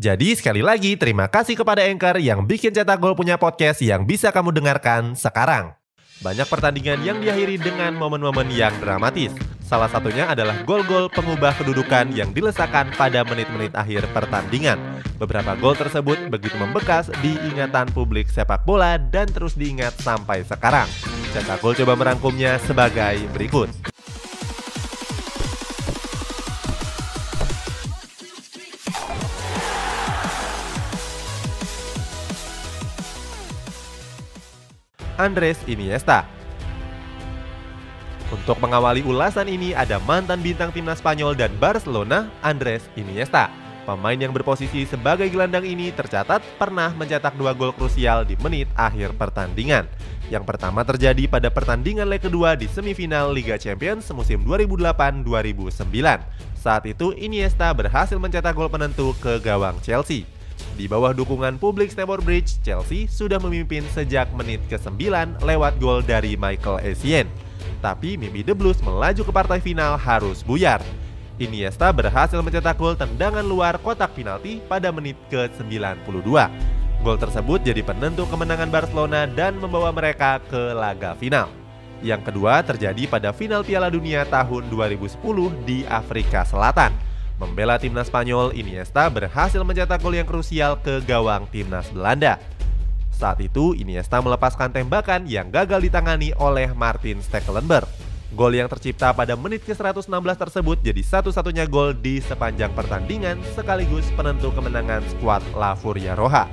Jadi sekali lagi terima kasih kepada Anchor yang bikin Cetak Gol punya podcast yang bisa kamu dengarkan sekarang. Banyak pertandingan yang diakhiri dengan momen-momen yang dramatis. Salah satunya adalah gol-gol pengubah kedudukan yang dilesakan pada menit-menit akhir pertandingan. Beberapa gol tersebut begitu membekas di ingatan publik sepak bola dan terus diingat sampai sekarang. Cetak Gol coba merangkumnya sebagai berikut. Andres Iniesta. Untuk mengawali ulasan ini ada mantan bintang timnas Spanyol dan Barcelona, Andres Iniesta. Pemain yang berposisi sebagai gelandang ini tercatat pernah mencetak dua gol krusial di menit akhir pertandingan. Yang pertama terjadi pada pertandingan leg kedua di semifinal Liga Champions musim 2008-2009. Saat itu Iniesta berhasil mencetak gol penentu ke gawang Chelsea. Di bawah dukungan publik Stamford Bridge, Chelsea sudah memimpin sejak menit ke-9 lewat gol dari Michael Essien. Tapi mimpi The Blues melaju ke partai final harus buyar. Iniesta berhasil mencetak gol tendangan luar kotak penalti pada menit ke-92. Gol tersebut jadi penentu kemenangan Barcelona dan membawa mereka ke laga final. Yang kedua terjadi pada final Piala Dunia tahun 2010 di Afrika Selatan. Membela timnas Spanyol, Iniesta berhasil mencetak gol yang krusial ke gawang timnas Belanda. Saat itu, Iniesta melepaskan tembakan yang gagal ditangani oleh Martin Stekelenburg. Gol yang tercipta pada menit ke-116 tersebut jadi satu-satunya gol di sepanjang pertandingan sekaligus penentu kemenangan skuad La Furia Roja.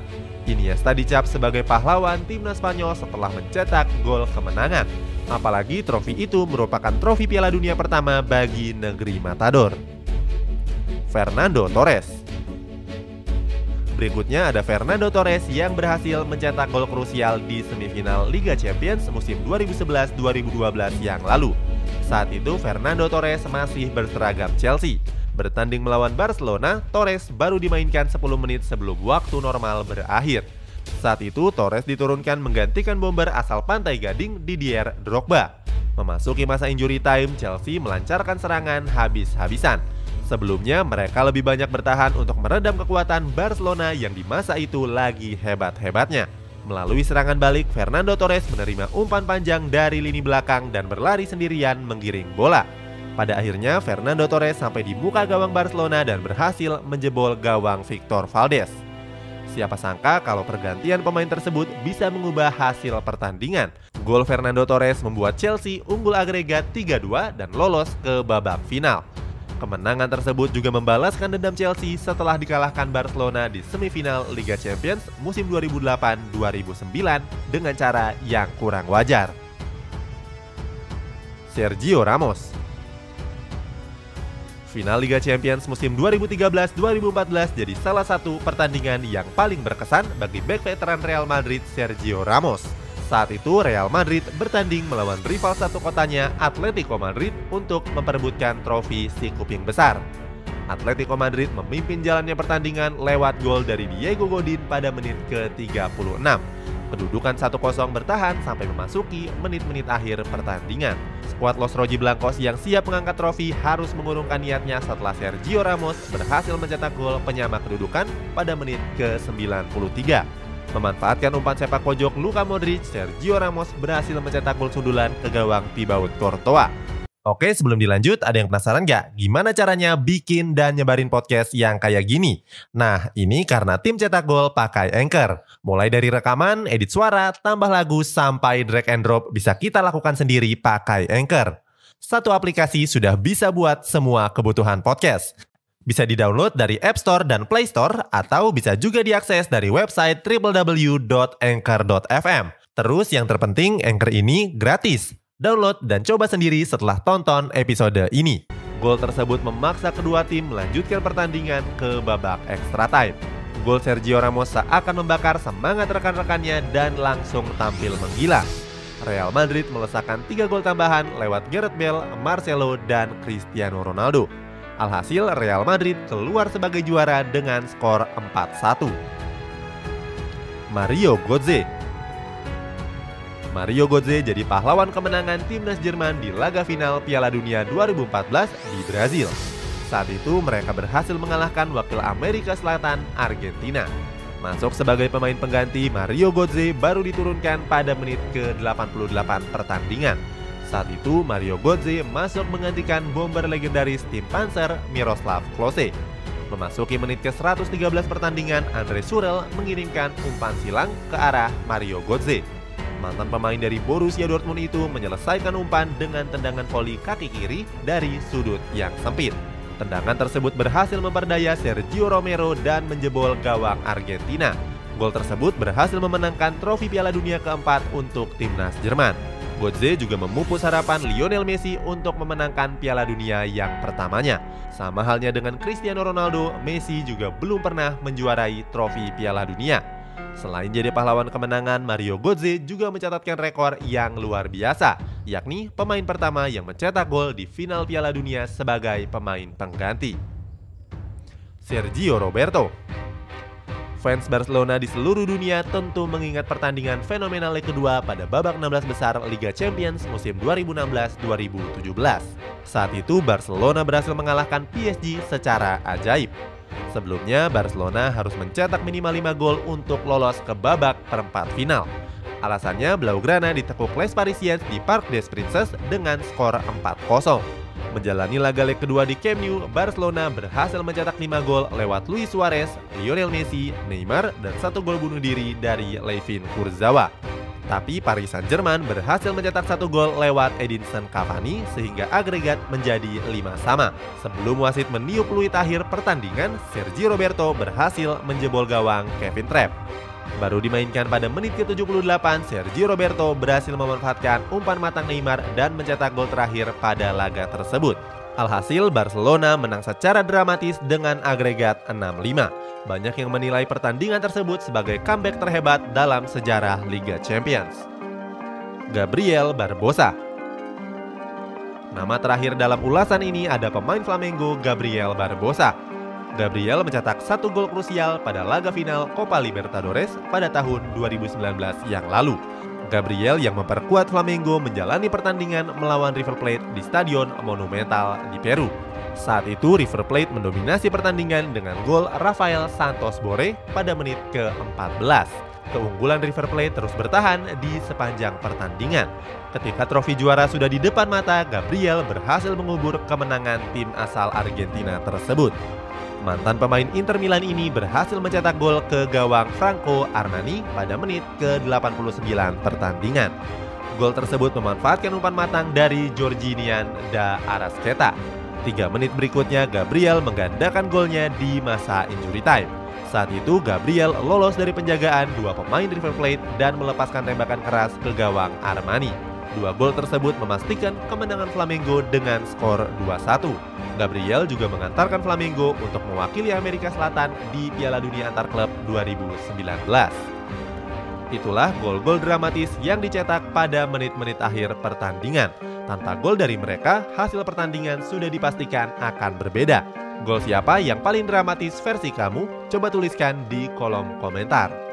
Iniesta dicap sebagai pahlawan timnas Spanyol setelah mencetak gol kemenangan. Apalagi trofi itu merupakan trofi Piala Dunia pertama bagi negeri Matador. Fernando Torres Berikutnya ada Fernando Torres yang berhasil mencetak gol krusial di semifinal Liga Champions musim 2011-2012 yang lalu. Saat itu Fernando Torres masih berseragam Chelsea. Bertanding melawan Barcelona, Torres baru dimainkan 10 menit sebelum waktu normal berakhir. Saat itu Torres diturunkan menggantikan bomber asal Pantai Gading Didier Drogba. Memasuki masa injury time, Chelsea melancarkan serangan habis-habisan. Sebelumnya, mereka lebih banyak bertahan untuk meredam kekuatan Barcelona yang di masa itu lagi hebat-hebatnya. Melalui serangan balik, Fernando Torres menerima umpan panjang dari lini belakang dan berlari sendirian menggiring bola. Pada akhirnya, Fernando Torres sampai di muka gawang Barcelona dan berhasil menjebol gawang Victor Valdes. Siapa sangka kalau pergantian pemain tersebut bisa mengubah hasil pertandingan. Gol Fernando Torres membuat Chelsea unggul agregat 3-2 dan lolos ke babak final. Kemenangan tersebut juga membalaskan dendam Chelsea setelah dikalahkan Barcelona di semifinal Liga Champions musim 2008-2009 dengan cara yang kurang wajar. Sergio Ramos Final Liga Champions musim 2013-2014 jadi salah satu pertandingan yang paling berkesan bagi bek veteran Real Madrid Sergio Ramos. Saat itu Real Madrid bertanding melawan rival satu kotanya Atletico Madrid untuk memperebutkan trofi si kuping besar. Atletico Madrid memimpin jalannya pertandingan lewat gol dari Diego Godin pada menit ke-36. Kedudukan 1-0 bertahan sampai memasuki menit-menit akhir pertandingan. Skuad Los Blancos yang siap mengangkat trofi harus mengurungkan niatnya setelah Sergio Ramos berhasil mencetak gol penyama kedudukan pada menit ke-93. Memanfaatkan umpan sepak pojok Luka Modric, Sergio Ramos berhasil mencetak gol sundulan ke gawang Thibaut Courtois. Oke, sebelum dilanjut, ada yang penasaran gak? Gimana caranya bikin dan nyebarin podcast yang kayak gini? Nah, ini karena tim cetak gol pakai Anchor. Mulai dari rekaman, edit suara, tambah lagu, sampai drag and drop bisa kita lakukan sendiri pakai Anchor. Satu aplikasi sudah bisa buat semua kebutuhan podcast. Bisa di-download dari App Store dan Play Store atau bisa juga diakses dari website www.anchor.fm. Terus yang terpenting Anchor ini gratis. Download dan coba sendiri setelah tonton episode ini. Gol tersebut memaksa kedua tim melanjutkan pertandingan ke babak extra time. gol Sergio Ramos seakan membakar semangat rekan-rekannya dan langsung tampil menggila. Real Madrid melesakkan 3 gol tambahan lewat Gareth Bale, Marcelo, dan Cristiano Ronaldo. Alhasil Real Madrid keluar sebagai juara dengan skor 4-1. Mario Götze Mario Götze jadi pahlawan kemenangan timnas Jerman di laga final Piala Dunia 2014 di Brazil. Saat itu mereka berhasil mengalahkan wakil Amerika Selatan, Argentina. Masuk sebagai pemain pengganti, Mario Götze baru diturunkan pada menit ke-88 pertandingan. Saat itu Mario Götze masuk menggantikan bomber legendaris tim Panzer Miroslav Klose. Memasuki menit ke-113 pertandingan, Andre Surel mengirimkan umpan silang ke arah Mario Götze. Mantan pemain dari Borussia Dortmund itu menyelesaikan umpan dengan tendangan voli kaki kiri dari sudut yang sempit. Tendangan tersebut berhasil memperdaya Sergio Romero dan menjebol gawang Argentina. Gol tersebut berhasil memenangkan trofi Piala Dunia keempat untuk timnas Jerman. Götze juga memupus harapan Lionel Messi untuk memenangkan Piala Dunia yang pertamanya. Sama halnya dengan Cristiano Ronaldo, Messi juga belum pernah menjuarai trofi Piala Dunia. Selain jadi pahlawan kemenangan, Mario Götze juga mencatatkan rekor yang luar biasa, yakni pemain pertama yang mencetak gol di final Piala Dunia sebagai pemain pengganti. Sergio Roberto Fans Barcelona di seluruh dunia tentu mengingat pertandingan fenomenal leg kedua pada babak 16 besar Liga Champions musim 2016-2017. Saat itu Barcelona berhasil mengalahkan PSG secara ajaib. Sebelumnya, Barcelona harus mencetak minimal 5 gol untuk lolos ke babak perempat final. Alasannya, Blaugrana ditekuk Les Parisiens di Parc des Princes dengan skor 4-0. Menjalani laga leg kedua di Camp Nou, Barcelona berhasil mencetak 5 gol lewat Luis Suarez, Lionel Messi, Neymar, dan satu gol bunuh diri dari Levin Kurzawa. Tapi Paris Saint-Germain berhasil mencetak satu gol lewat Edinson Cavani sehingga agregat menjadi 5 sama. Sebelum wasit meniup peluit akhir pertandingan, Sergio Roberto berhasil menjebol gawang Kevin Trapp. Baru dimainkan pada menit ke-78, Sergio Roberto berhasil memanfaatkan umpan matang Neymar dan mencetak gol terakhir pada laga tersebut. Alhasil Barcelona menang secara dramatis dengan agregat 6-5. Banyak yang menilai pertandingan tersebut sebagai comeback terhebat dalam sejarah Liga Champions. Gabriel Barbosa Nama terakhir dalam ulasan ini ada pemain Flamengo Gabriel Barbosa. Gabriel mencetak satu gol krusial pada laga final Copa Libertadores pada tahun 2019 yang lalu. Gabriel yang memperkuat Flamengo menjalani pertandingan melawan River Plate di Stadion Monumental di Peru. Saat itu River Plate mendominasi pertandingan dengan gol Rafael Santos Bore pada menit ke-14. Keunggulan River Plate terus bertahan di sepanjang pertandingan. Ketika trofi juara sudah di depan mata, Gabriel berhasil mengubur kemenangan tim asal Argentina tersebut. Mantan pemain Inter Milan ini berhasil mencetak gol ke gawang Franco Armani pada menit ke-89 pertandingan. Gol tersebut memanfaatkan umpan matang dari Jorginho da Arasqueta. Tiga menit berikutnya Gabriel menggandakan golnya di masa injury time. Saat itu Gabriel lolos dari penjagaan dua pemain River Plate dan melepaskan tembakan keras ke gawang Armani. Dua gol tersebut memastikan kemenangan Flamengo dengan skor 2-1. Gabriel juga mengantarkan Flamengo untuk mewakili Amerika Selatan di Piala Dunia Antar Klub 2019. Itulah gol-gol dramatis yang dicetak pada menit-menit akhir pertandingan. Tanpa gol dari mereka, hasil pertandingan sudah dipastikan akan berbeda. Gol siapa yang paling dramatis versi kamu? Coba tuliskan di kolom komentar.